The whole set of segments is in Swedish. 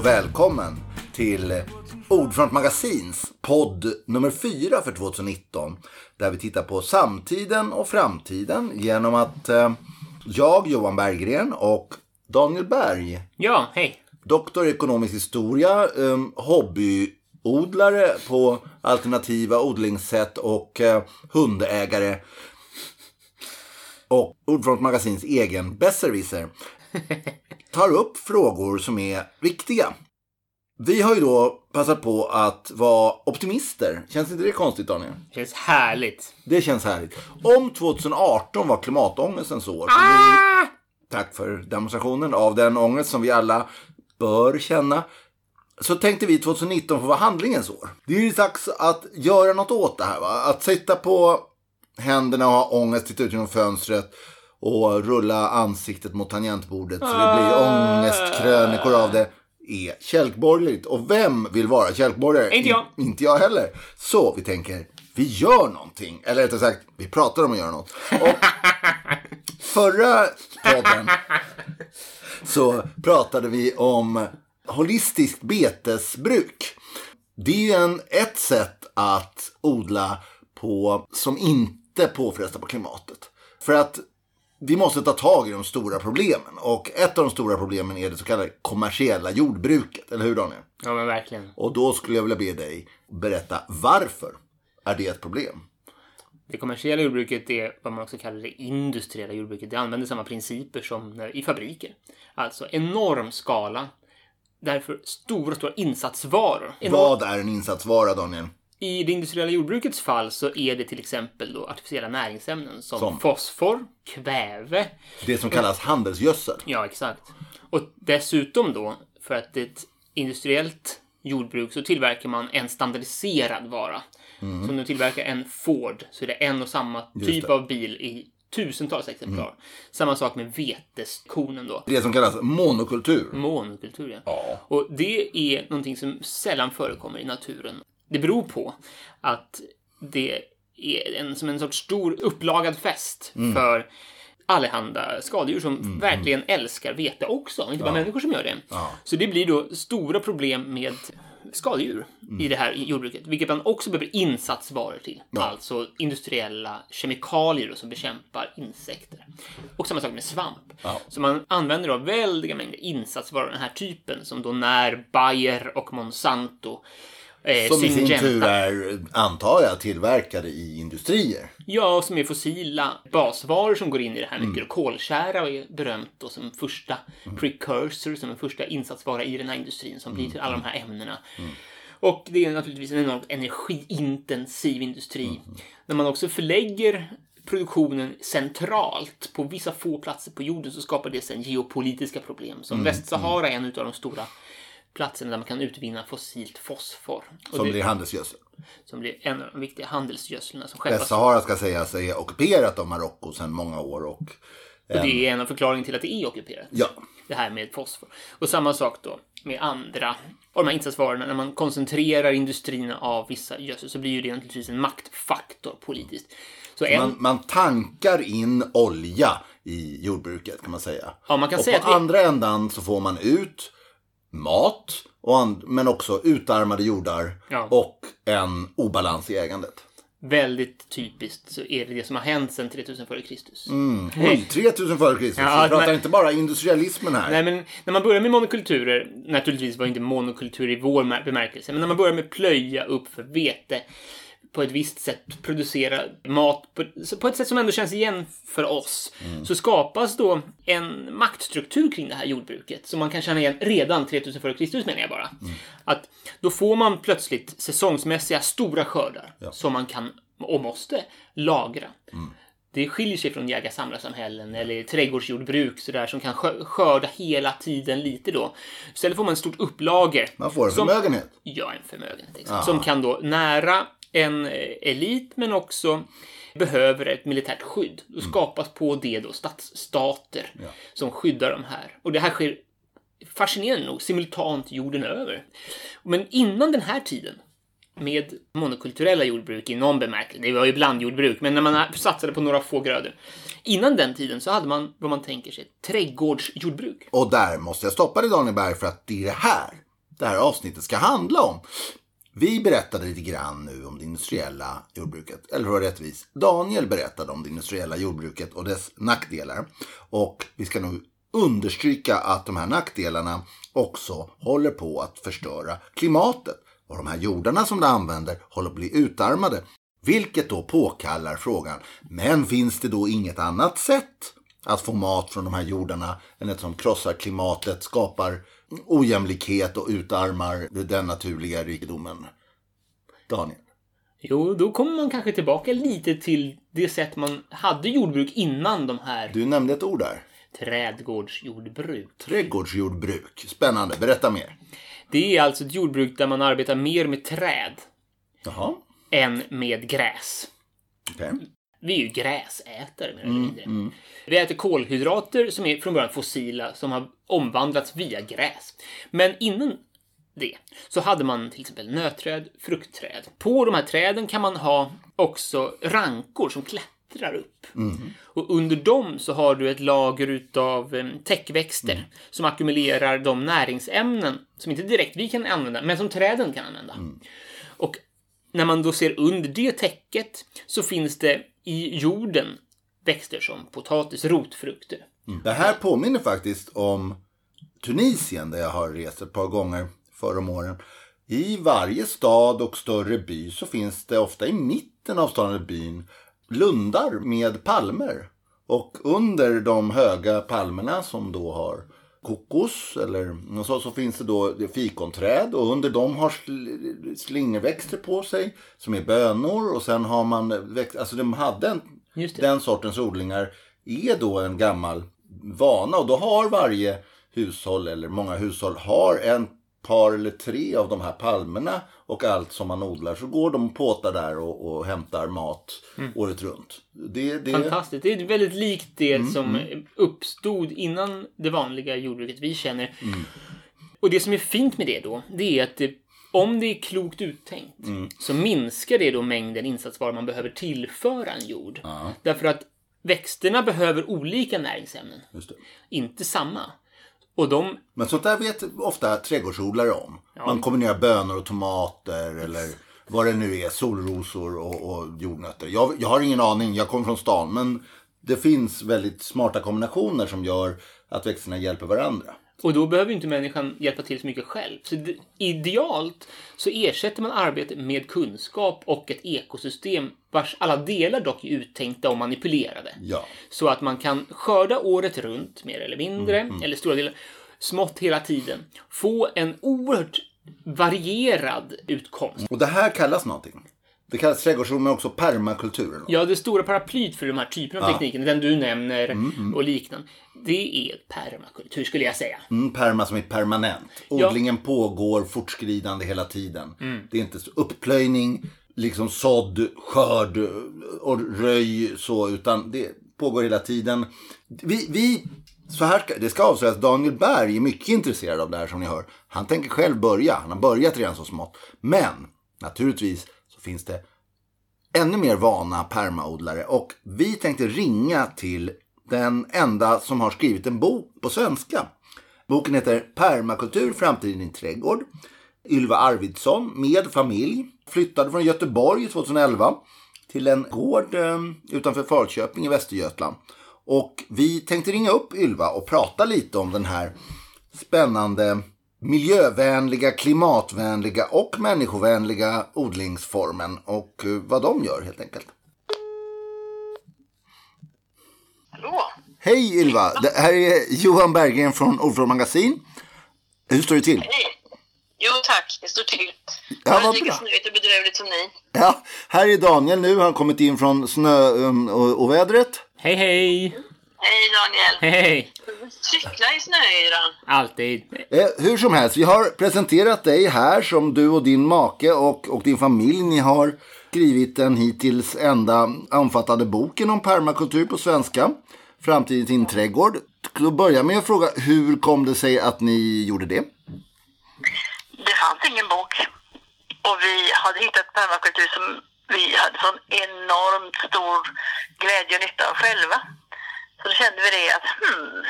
Och välkommen till Ordfront Magasins podd nummer fyra för 2019. Där vi tittar på samtiden och framtiden genom att eh, jag, Johan Berggren och Daniel Berg, Ja, hej. doktor i ekonomisk historia, eh, hobbyodlare på alternativa odlingssätt och eh, hundägare. Och Ordfront Magasins egen besserwisser tar upp frågor som är viktiga. Vi har ju då passat på att vara optimister. Känns inte det konstigt Daniel? Känns härligt. Det känns härligt. Om 2018 var klimatångestens år. Så blir, tack för demonstrationen av den ångest som vi alla bör känna. Så tänkte vi 2019 få vara handlingens år. Det är ju dags att göra något åt det här. Va? Att sitta på händerna och ha ångest, titta ut genom fönstret och rulla ansiktet mot tangentbordet så det blir ångestkrönikor av det är kälkborgerligt. Och vem vill vara kälkborgare? Inte jag. In- inte jag heller. Så vi tänker, vi gör någonting. Eller rättare sagt, vi pratar om att göra något. Och förra podden så pratade vi om holistiskt betesbruk. Det är en, ett sätt att odla på som inte påfrestar på klimatet. För att vi måste ta tag i de stora problemen. Och ett av de stora problemen är det så kallade kommersiella jordbruket. Eller hur Daniel? Ja, men verkligen. Och då skulle jag vilja be dig berätta varför är det ett problem? Det kommersiella jordbruket är vad man också kallar det industriella jordbruket. Det använder samma principer som i fabriker. Alltså enorm skala. Därför stora, stora insatsvaror. Enorm- Vad är en insatsvara Daniel? I det industriella jordbrukets fall så är det till exempel då artificiella näringsämnen som, Som? fosfor, kväve, Det som kallas handelsgödsel. Ja, exakt. Och dessutom då, för att det är ett industriellt jordbruk så tillverkar man en standardiserad vara. Så om du tillverkar en Ford så är det en och samma typ av bil i tusentals exemplar. Samma sak med veteskornen då. Det som kallas monokultur. Monokultur, ja. Ja. Och det är någonting som sällan förekommer i naturen. Det beror på att det är en, som en sorts stor upplagad fest Mm. för allehanda skadedjur som verkligen älskar vete också, inte bara människor som gör det. Så det blir då stora problem med skadedjur Mm. i det här jordbruket, vilket man också behöver insatsvaror till. Alltså industriella kemikalier som bekämpar insekter. Och samma sak med svamp. Så man använder då väldiga mängder insatsvaror av den här typen som då när Bayer och Monsanto eh, Som i sin tur är, antar jag, tillverkade i industrier. Ja, som är fossila basvaror som går in i det här Mm. mycket. Och kolkära är berömt då som första precursor, som en första insatsvara i den här industrin som Mm. blir till alla de här ämnena. Och det är naturligtvis en enormt energiintensiv industri. Mm. När man också förlägger produktionen centralt på vissa få platser på jorden så skapar det sen geopolitiska problem. Mm. Som Västsahara är en av de stora platserna där man kan utvinna fossilt fosfor. Och Som det, blir handelsgödsel. som blir en av de viktiga skeppas Västsahara ska sägas är ockuperat av Marocko sedan många år. Och, Och det är en av förklaringarna till att det är ockuperat. ja, Det här med fosfor. Och samma sak då med andra av de här insatsvarorna. När man koncentrerar industrin av vissa gödsel så blir ju det naturligtvis en maktfaktor politiskt. Så en, man, man tankar in olja i jordbruket kan man säga. Ja, man kan och säga på att vi- andra ändan så får man ut mat, men också utarmade jordar Ja. och en obalans i ägandet. väldigt typiskt så är det det som har hänt sedan 3000 före Kristus. Oj, 3000 före Kristus. Ja, Vi pratar men- inte bara industrialismen här. Nej, men när man börjar med monokulturer, naturligtvis var inte monokultur i vår mär- bemärkelse, men när man börjar med plöja upp för vete på ett visst sätt, producera mat på, på ett sätt som ändå känns igen för oss, så skapas då en maktstruktur kring det här jordbruket som man kan känna igen redan 3000 före Kristus menar jag bara. Att då får man plötsligt säsongsmässiga stora skördar som man kan och måste lagra. Det skiljer sig från jägar-samlarsamhällen eller trädgårdsjordbruk sådär, som kan skö- skörda hela tiden lite då. Istället får man ett stort upplager. Man får en som- förmögenhet. Ja, en förmögenhet. Exakt. Som kan då nära en elit men också behöver ett militärt skydd. Då skapas på det då stadsstater som skyddar de här. Och det här sker fascinerande nog simultant jorden över. Men innan den här tiden med monokulturella jordbruk i någon bemärkelse. Det var ju blandjordbruk, men när man satsade på några få grödor. Innan den tiden så hade man vad man tänker sig trädgårdsjordbruk. Och där måste jag stoppa dig Daniel Berg för att det är det här det här avsnittet ska handla om. Vi berättade lite grann nu om det industriella jordbruket. Eller hur rättvis? Daniel berättade om det industriella jordbruket och dess nackdelar. Och vi ska nog understryka att de här nackdelarna också håller på att förstöra klimatet. Och de här jordarna som de använder håller på att bli utarmade. Vilket då påkallar frågan, men finns det då inget annat sätt att få mat från de här jordarna än ett som krossar klimatet, skapar ojämlikhet och utarmar den naturliga rikedomen? Daniel? Jo, då kommer man kanske tillbaka lite till det sätt man hade jordbruk innan de här... Du nämnde ett ord där. Trädgårdsjordbruk. Trädgårdsjordbruk. Spännande. Berätta mer. Det är alltså ett jordbruk där man arbetar mer med träd Jaha. än med gräs. Okay. Vi är ju gräsätare mindre. Mm, mm. Vi äter kolhydrater som är från början fossila som har omvandlats via gräs. Men innan det så hade man till exempel nötträd, fruktträd. På de här träden kan man ha också rankor som klättrar upp. Mm. Och under dem så har du ett lager utav eh, täckväxter mm. som ackumulerar de näringsämnen som inte direkt vi kan använda, men som träden kan använda. Mm. Och när man då ser under det täcket så finns det i jorden växter som potatis, rotfrukter. Mm. Det här påminner faktiskt om Tunisien där jag har rest ett par gånger förr om åren. I varje stad och större by så finns det ofta i mitten av staden eller byn lundar med palmer. Och under de höga palmerna som då har kokos eller så, så finns det då fikonträd och under dem har slingerväxter på sig som är bönor och sen har man växt, alltså de hade en, den sortens odlingar är då en gammal vana och då har varje hushåll eller många hushåll har en par eller tre av de här palmerna och allt som man odlar så går de och påtar där och, och hämtar mat mm. året runt. Det, det... Fantastiskt. Det är väldigt likt det mm, som mm. uppstod innan det vanliga jordbruket vi känner. Mm. Och det som är fint med det då, det är att det, om det är klokt uttänkt mm. så minskar det då mängden insatsvaror man behöver tillföra en jord. Därför att växterna behöver olika näringsämnen. Inte samma. Och de... Men sånt där vet ofta trädgårdsodlare om. Ja. Man kombinerar bönor och tomater eller vad det nu är, solrosor och, och jordnötter. Jag, jag har ingen aning, jag kommer från stan. Men det finns väldigt smarta kombinationer som gör att växterna hjälper varandra. Och då behöver inte människan hjälpa till så mycket själv. Så det, idealt så ersätter man arbetet med kunskap och ett ekosystem vars alla delar dock är uttänkta och manipulerade. Ja. Så att man kan skörda året runt, mer eller mindre, mm, mm. eller stora delar, smått hela tiden. Få en oerhört varierad utkomst. Och det här kallas någonting? Det kallas trädgårdsodling men också permakultur. Ja, det stora paraplyt för de här typerna av ja. tekniker, den du nämner mm, mm. och liknande, det är permakultur skulle jag säga. Mm, perma som är permanent. Odlingen ja. pågår fortskridande hela tiden. Mm. Det är inte upplöjning, liksom sådd, skörd och röj så, utan det pågår hela tiden. Vi, vi så här ska, det ska avslöjas, Daniel Berg är mycket intresserad av det här som ni hör. Han tänker själv börja, han har börjat redan så smått. Men naturligtvis finns det ännu mer vana permaodlare och vi tänkte ringa till den enda som har skrivit en bok på svenska. Boken heter Permakultur, framtiden i trädgård. Ylva Arvidsson med familj flyttade från Göteborg 2011 till en gård eh, utanför Falköping i Västergötland. Och vi tänkte ringa upp Ylva och prata lite om den här spännande miljövänliga, klimatvänliga och människovänliga odlingsformen och eh, vad de gör helt enkelt. Hallå? Hej Ylva! Det här är Johan Berggren från Ordfrån Magasin. Hur står det till? Hej! Jo tack, det står till. Ja, vad lika snöigt och bedrövligt som ni. Ja, här är Daniel nu. Han har kommit in från snö um, och, och vädret. Hej hej! Hej Daniel! Hej! Cykla i snöyran. Alltid. Eh, hur som helst, vi har presenterat dig här som du och din make och, och din familj. Ni har skrivit den hittills enda omfattande boken om permakultur på svenska. Framtiden till din trädgård. Då börjar med att fråga, hur kom det sig att ni gjorde det? Det fanns ingen bok. Och vi hade hittat permakultur som vi hade sån enormt stor glädje och nytta av själva. Så kände vi det att hmm,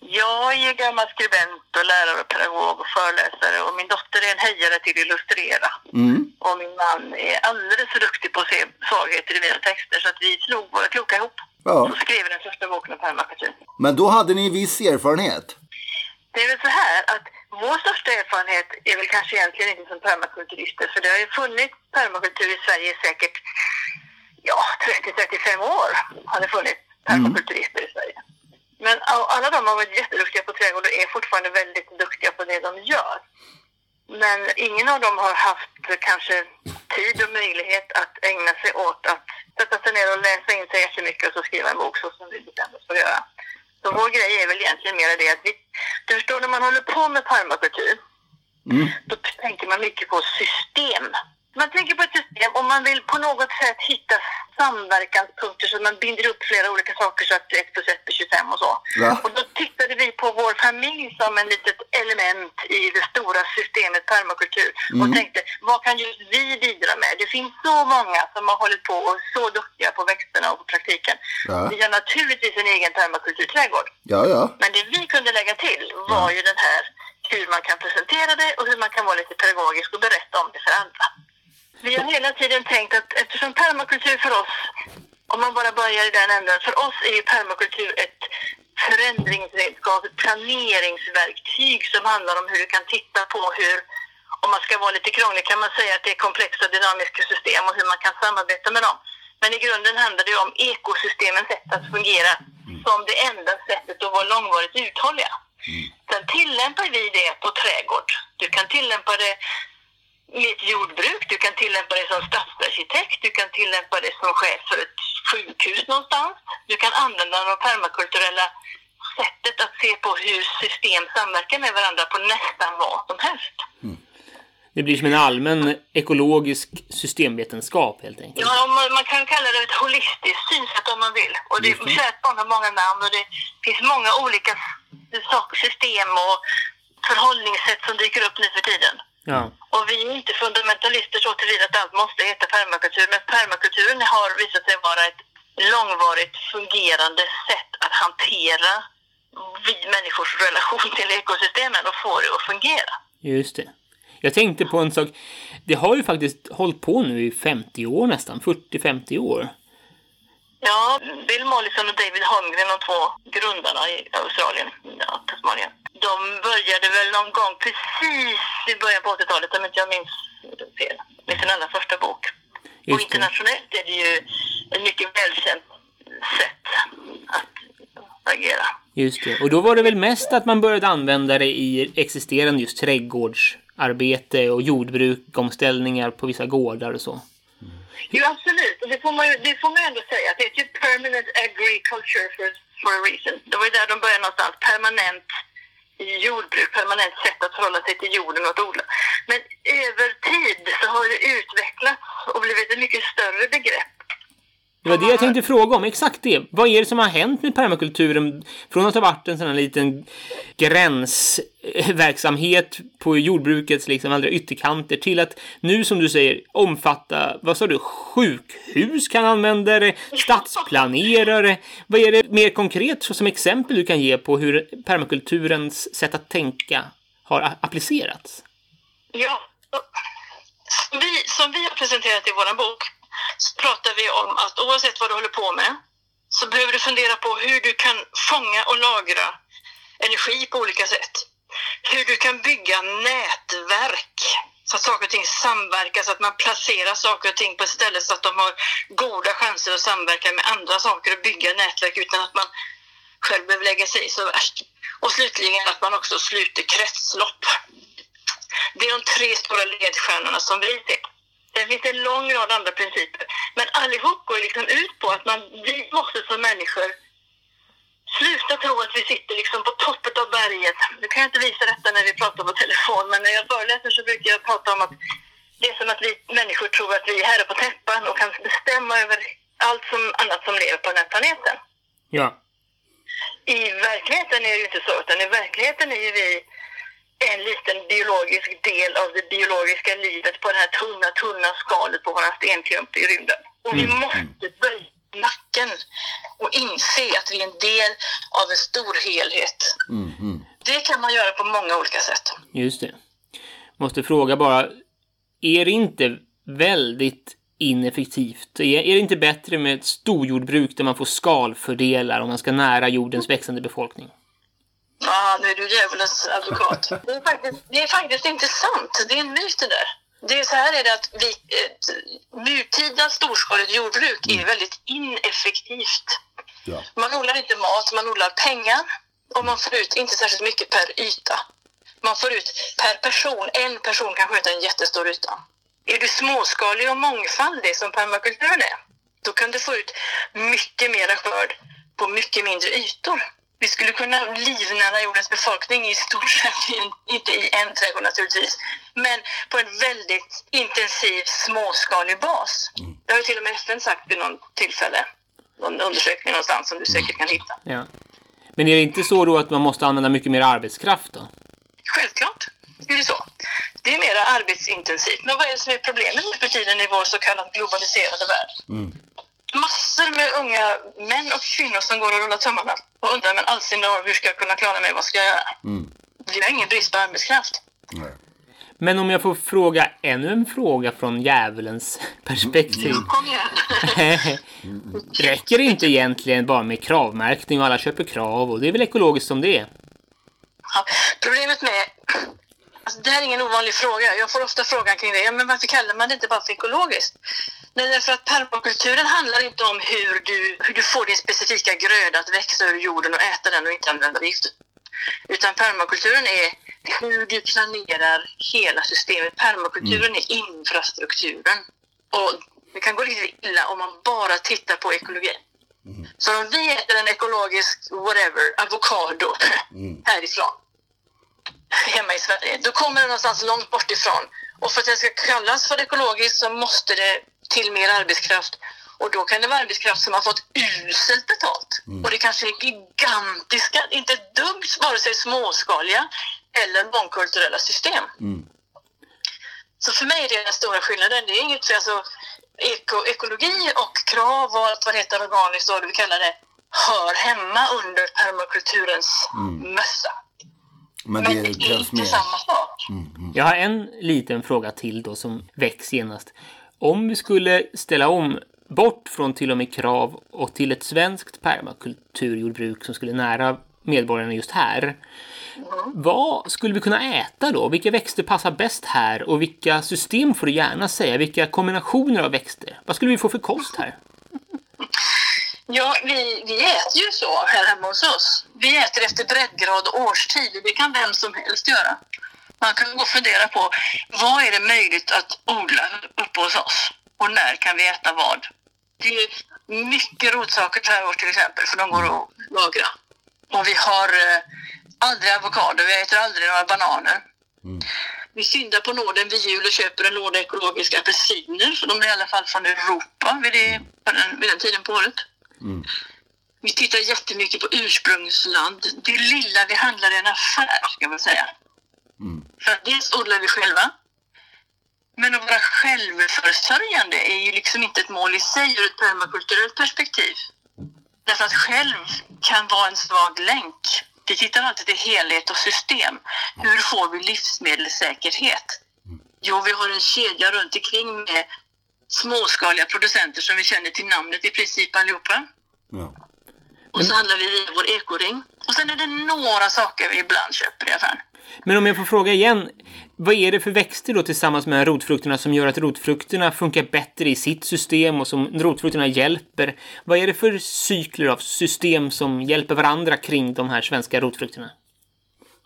jag är gammal skribent och lärare och pedagog och föreläsare och min dotter är en hejare till illustrera. Mm. Och min man är alldeles för duktig på att se svagheter i mina texter så att vi slog våra kloka ihop. Ja. Och skrev den första boken om permakultur. Men då hade ni viss erfarenhet? Det är väl så här att vår största erfarenhet är väl kanske egentligen inte som permakulturister för det har ju funnits permakultur i Sverige säkert ja, 30-35 år har det funnits permakulturister i Sverige. Men alla de har varit jätteduktiga på trädgård och är fortfarande väldigt duktiga på det de gör. Men ingen av dem har haft kanske tid och möjlighet att ägna sig åt att sätta sig ner och läsa in sig jättemycket och så skriva en bok så som vi bestämde oss för att göra. Så vår grej är väl egentligen mer det att vi, du förstår när man håller på med permakultur, mm. då tänker man mycket på system. Man tänker på ett system och man vill på något sätt hitta samverkanspunkter så man binder upp flera olika saker så att 1 plus 1 blir 25 och så. Ja. Och då tittade vi på vår familj som en litet element i det stora systemet permakultur mm. och tänkte vad kan just vi bidra med? Det finns så många som har hållit på och så duktiga på växterna och på praktiken. Ja. Vi har naturligtvis en egen permakulturträdgård. Ja, ja. Men det vi kunde lägga till var ju den här hur man kan presentera det och hur man kan vara lite pedagogisk och berätta om det för andra. Vi har hela tiden tänkt att eftersom permakultur för oss, om man bara börjar i den änden, för oss är ju permakultur ett förändringsredskap, ett planeringsverktyg som handlar om hur du kan titta på hur, om man ska vara lite krånglig kan man säga att det är komplexa dynamiska system och hur man kan samarbeta med dem. Men i grunden handlar det om ekosystemens sätt att fungera som det enda sättet att vara långvarigt uthålliga. Mm. Sen tillämpar vi det på trädgård. Du kan tillämpa det i ett jordbruk, du kan tillämpa det som stadsarkitekt, du kan tillämpa det som chef för ett sjukhus någonstans. Du kan använda det permakulturella sättet att se på hur system samverkar med varandra på nästan vad som helst. Mm. Det blir som en allmän ekologisk systemvetenskap helt enkelt. Ja, man, man kan kalla det ett holistiskt synsätt om man vill. Och det, kärt barn har många namn och det finns många olika system och förhållningssätt som dyker upp nu för tiden. Ja. Och vi är inte fundamentalister så tillvida att allt måste heta permakultur, men permakulturen har visat sig vara ett långvarigt fungerande sätt att hantera vi människors relation till ekosystemen och få det att fungera. Just det. Jag tänkte på en sak. Det har ju faktiskt hållit på nu i 50 år nästan, 40-50 år. Ja, Bill Mollison och David Holmgren, de två grundarna i Australien, ja, Tasmanien de började väl någon gång precis i början på 80-talet om inte jag minns fel, med sin allra första bok. Och internationellt är det ju ett mycket välkänt sätt att agera. Just det. Och då var det väl mest att man började använda det i existerande just trädgårdsarbete och jordbrukomställningar på vissa gårdar och så. Jo, absolut. Och det får man ju det får man ändå säga. Det heter ju permanent agriculture for, for a reason. Det var ju där de började någonstans. Permanent jordbruk, permanent sätt att förhålla sig till jorden och att odla. Men över tid så har det utvecklats och blivit ett mycket större begrepp. Det var det jag tänkte fråga om, exakt det. Vad är det som har hänt med permakulturen från att ha varit en sån här liten gränsverksamhet på jordbrukets liksom allra ytterkanter till att nu som du säger omfatta, vad sa du, sjukhus kan använda det, stadsplanerare. Vad är det mer konkret som exempel du kan ge på hur permakulturens sätt att tänka har applicerats? Ja, vi, som vi har presenterat i vår bok så pratar vi om att oavsett vad du håller på med så behöver du fundera på hur du kan fånga och lagra energi på olika sätt. Hur du kan bygga nätverk så att saker och ting samverkar, så att man placerar saker och ting på ett ställe så att de har goda chanser att samverka med andra saker och bygga nätverk utan att man själv behöver lägga sig i så värst. Och slutligen att man också sluter kretslopp. Det är de tre stora ledstjärnorna som vi ser. Det finns en lång rad andra principer. Men allihop går liksom ut på att man, vi måste som människor sluta tro att vi sitter liksom på toppen av berget. Nu kan jag inte visa detta när vi pratar på telefon, men när jag föreläser så brukar jag prata om att det är som att vi människor tror att vi är här på täppan och kan bestämma över allt som, annat som lever på den här planeten. Ja. I verkligheten är det ju inte så, utan i verkligheten är ju vi en liten biologisk del av det biologiska livet på det här tunna, tunna skalet på våran stenklump i rymden. Och vi måste böja nacken och inse att vi är en del av en stor helhet. Det kan man göra på många olika sätt. Just det. Måste fråga bara, är det inte väldigt ineffektivt? Är, är det inte bättre med ett storjordbruk där man får skalfördelar om man ska nära jordens växande befolkning? Ja, nu är du djävulens advokat. Det är, faktiskt, det är faktiskt inte sant. Det är en myt det där. Det är så här är det att vi, ett nutida storskaligt jordbruk är väldigt ineffektivt. Ja. Man odlar inte mat, man odlar pengar och man får ut inte särskilt mycket per yta. Man får ut per person, en person kan sköta en jättestor yta. Är du småskalig och mångfaldig som permakulturen är, då kan du få ut mycket mera skörd på mycket mindre ytor. Vi skulle kunna livnära jordens befolkning i stort sett, inte i en trädgård naturligtvis, men på en väldigt intensiv småskalig bas. Det har ju till och med FN sagt vid någon tillfälle, någon undersökning någonstans som du säkert kan hitta. Ja. Men är det inte så då att man måste använda mycket mer arbetskraft då? Självklart är det så. Det är mer arbetsintensivt. Men vad är det som är problemet nu för tiden i vår så kallade globaliserade värld? Massor med unga män och kvinnor som går och rullar tummarna och undrar men all sin dar, hur ska jag kunna klara mig, vad ska jag göra? Vi har ingen brist på arbetskraft. Nej. Men om jag får fråga ännu en fråga från djävulens perspektiv. Kom igen. Räcker det inte egentligen bara med kravmärkning och alla köper krav och det är väl ekologiskt som det är? Ja, problemet med... Alltså, det här är ingen ovanlig fråga. Jag får ofta frågan kring det. Ja, men varför kallar man det inte bara för ekologiskt? Nej, därför att permakulturen handlar inte om hur du, hur du får din specifika gröda att växa ur jorden och äta den och inte använda gifter. Utan permakulturen är hur du planerar hela systemet. Permakulturen är infrastrukturen. Och det kan gå riktigt illa om man bara tittar på ekologi. Så om vi äter en ekologisk whatever, avokado härifrån, hemma i Sverige, då kommer det någonstans långt bort ifrån. Och för att det ska kallas för ekologiskt så måste det till mer arbetskraft. Och då kan det vara arbetskraft som har fått uselt betalt. Och det kanske är gigantiska, inte dugg vare sig småskaliga eller mångkulturella system. Så för mig är det den stora skillnaden. Det är inget för alltså, eko, ekologi och krav och allt vad det heter organiskt och vad vi kallar det hör hemma under permakulturens mössa. Men Men det det är inte mer. samma sak. Jag har en liten fråga till då som väcks genast. Om vi skulle ställa om bort från till och med krav och till ett svenskt permakulturjordbruk som skulle nära medborgarna just här. Vad skulle vi kunna äta då? Vilka växter passar bäst här? Och vilka system får du gärna säga? Vilka kombinationer av växter? Vad skulle vi få för kost här? Ja, vi, vi äter ju så här hemma hos oss. Vi äter efter breddgrad och årstid. Det kan vem som helst göra. Man kan gå och fundera på vad är det möjligt att odla uppe hos oss? Och när kan vi äta vad? Det är mycket rotsaker så här års till exempel, för de går att lagra. Och vi har eh, aldrig avokado, vi äter aldrig några bananer. Vi syndar på nåden vid jul och köper en låda ekologiska apelsiner, för de är i alla fall från Europa vid, det, vid den tiden på året. Vi tittar jättemycket på ursprungsland. Det lilla vi handlar i en affär, ska man säga. För att dels odlar vi själva. Men att vara självförsörjande är ju liksom inte ett mål i sig ur ett permakulturellt perspektiv. Därför att själv kan vara en svag länk. Vi tittar alltid till helhet och system. Hur får vi livsmedelssäkerhet? Jo, vi har en kedja runt omkring med småskaliga producenter som vi känner till namnet i princip allihopa. Ja. Och så handlar vi via vår ekoring. Och sen är det några saker vi ibland köper i affären. Men om jag får fråga igen. Vad är det för växter då tillsammans med rotfrukterna som gör att rotfrukterna funkar bättre i sitt system och som rotfrukterna hjälper? Vad är det för cykler av system som hjälper varandra kring de här svenska rotfrukterna?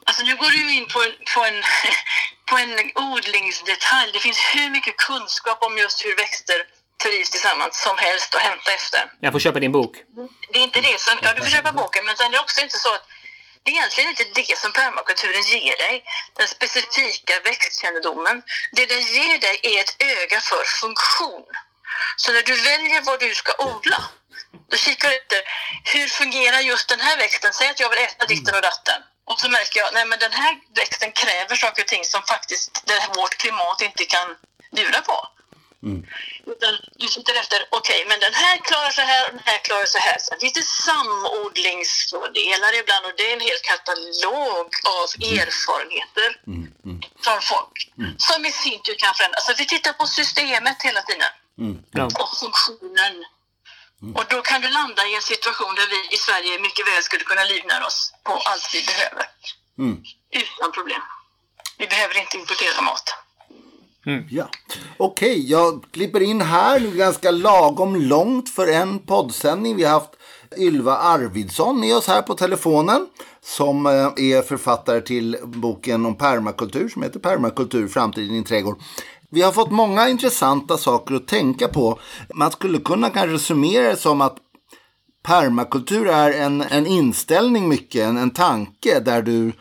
Alltså nu går du ju in på en, på, en, på en odlingsdetalj. Det finns hur mycket kunskap om just hur växter trivs tillsammans som helst att hämta efter. Jag får köpa din bok. Det är inte det som, ja du får köpa boken, men sen är det också inte så att det är egentligen inte det som permakulturen ger dig, den specifika växtkännedomen. Det den ger dig är ett öga för funktion. Så när du väljer vad du ska odla, då kikar du efter hur fungerar just den här växten. Säg att jag vill äta ditten och datten. Och så märker jag, men den här växten kräver saker och ting som faktiskt det, vårt klimat inte kan bjuda på. Utan du sitter efter, okej, men den här klarar så här och den här klarar så här. Sen finns det samodlingsfördelar ibland och det är en hel katalog av erfarenheter från folk som i sin tur kan förändras. Så vi tittar på systemet hela tiden Ja. och funktionen. Och då kan du landa i en situation där vi i Sverige mycket väl skulle kunna livnära oss på allt vi behöver. Utan problem. Vi behöver inte importera mat. Ja. Okej, jag klipper in här nu ganska lagom långt för en poddsändning. Vi har haft Ylva Arvidsson med oss här på telefonen som eh, är författare till boken om permakultur som heter Permakultur, framtiden i din trädgård. Vi har fått många intressanta saker att tänka på. Man skulle kunna kanske summera det som att permakultur är en, en inställning mycket, en, en tanke där du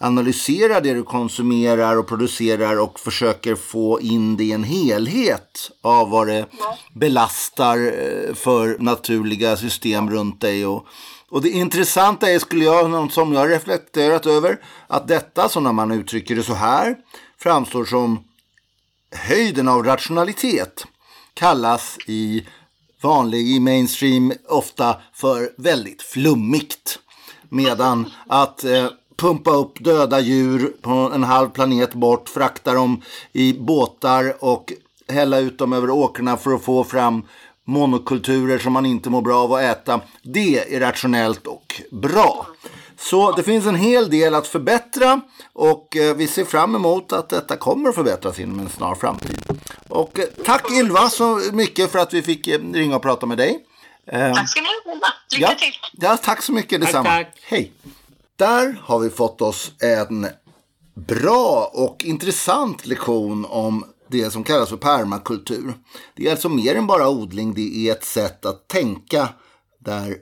analyserar det du konsumerar och producerar och försöker få in det i en helhet av vad det belastar eh, för naturliga system runt dig. Och, och det intressanta är, skulle jag, som jag reflekterat över, att detta, som när man uttrycker det så här, framstår som höjden av rationalitet kallas i vanlig i mainstream ofta för väldigt flummigt. Medan att eh, pumpa upp döda djur på en halv planet bort, frakta dem i båtar och hälla ut dem över åkrarna för att få fram monokulturer som man inte mår bra av att äta. Det är rationellt och bra. Så det finns en hel del att förbättra och eh, vi ser fram emot att detta kommer att förbättras inom en snar framtid. Och eh, tack Ylva så mycket för att vi fick eh, ringa och prata med dig. Tack ska ni ha. Lycka ja, till! ja, tack så mycket detsamma. tack. Hej. Där har vi fått oss en bra och intressant lektion om det som kallas för permakultur. Det är alltså mer än bara odling, det är ett sätt att tänka där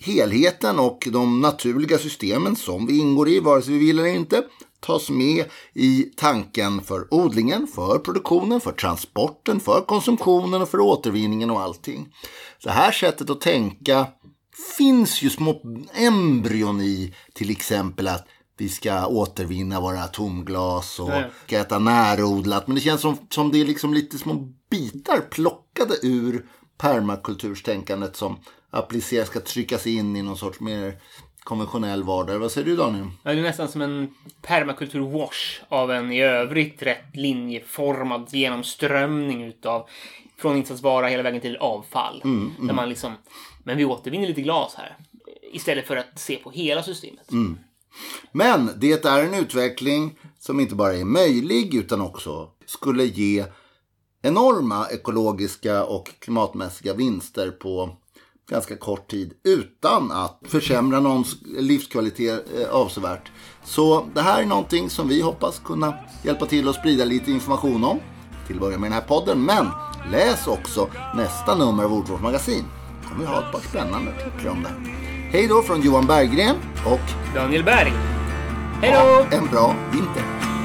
helheten och de naturliga systemen som vi ingår i, vare sig vi vill eller inte, tas med i tanken för odlingen, för produktionen, för transporten, för konsumtionen och för återvinningen och allting. Det här sättet att tänka finns ju små embryon i till exempel att vi ska återvinna våra tomglas och ska äta närodlat. Men det känns som, som det är liksom lite små bitar plockade ur permakulturstänkandet som appliceras, ska tryckas in i någon sorts mer konventionell vardag. Vad säger du Daniel? Ja, det är nästan som en permakultur-wash av en i övrigt rätt linjeformad genomströmning utav från insatsvara hela vägen till avfall. Där man liksom, men vi återvinner lite glas här. Istället för att se på hela systemet. Men det är en utveckling som inte bara är möjlig utan också skulle ge enorma ekologiska och klimatmässiga vinster på ganska kort tid utan att försämra någons livskvalitet eh, avsevärt. Så det här är någonting som vi hoppas kunna hjälpa till att sprida lite information om. Till att börja med den här podden. Men läs också nästa nummer av Ordvårt magasin. Då kommer vi ha ett par spännande artiklar om det. Hej då från Johan Berggren och Daniel Berg. Hej då! en bra vinter.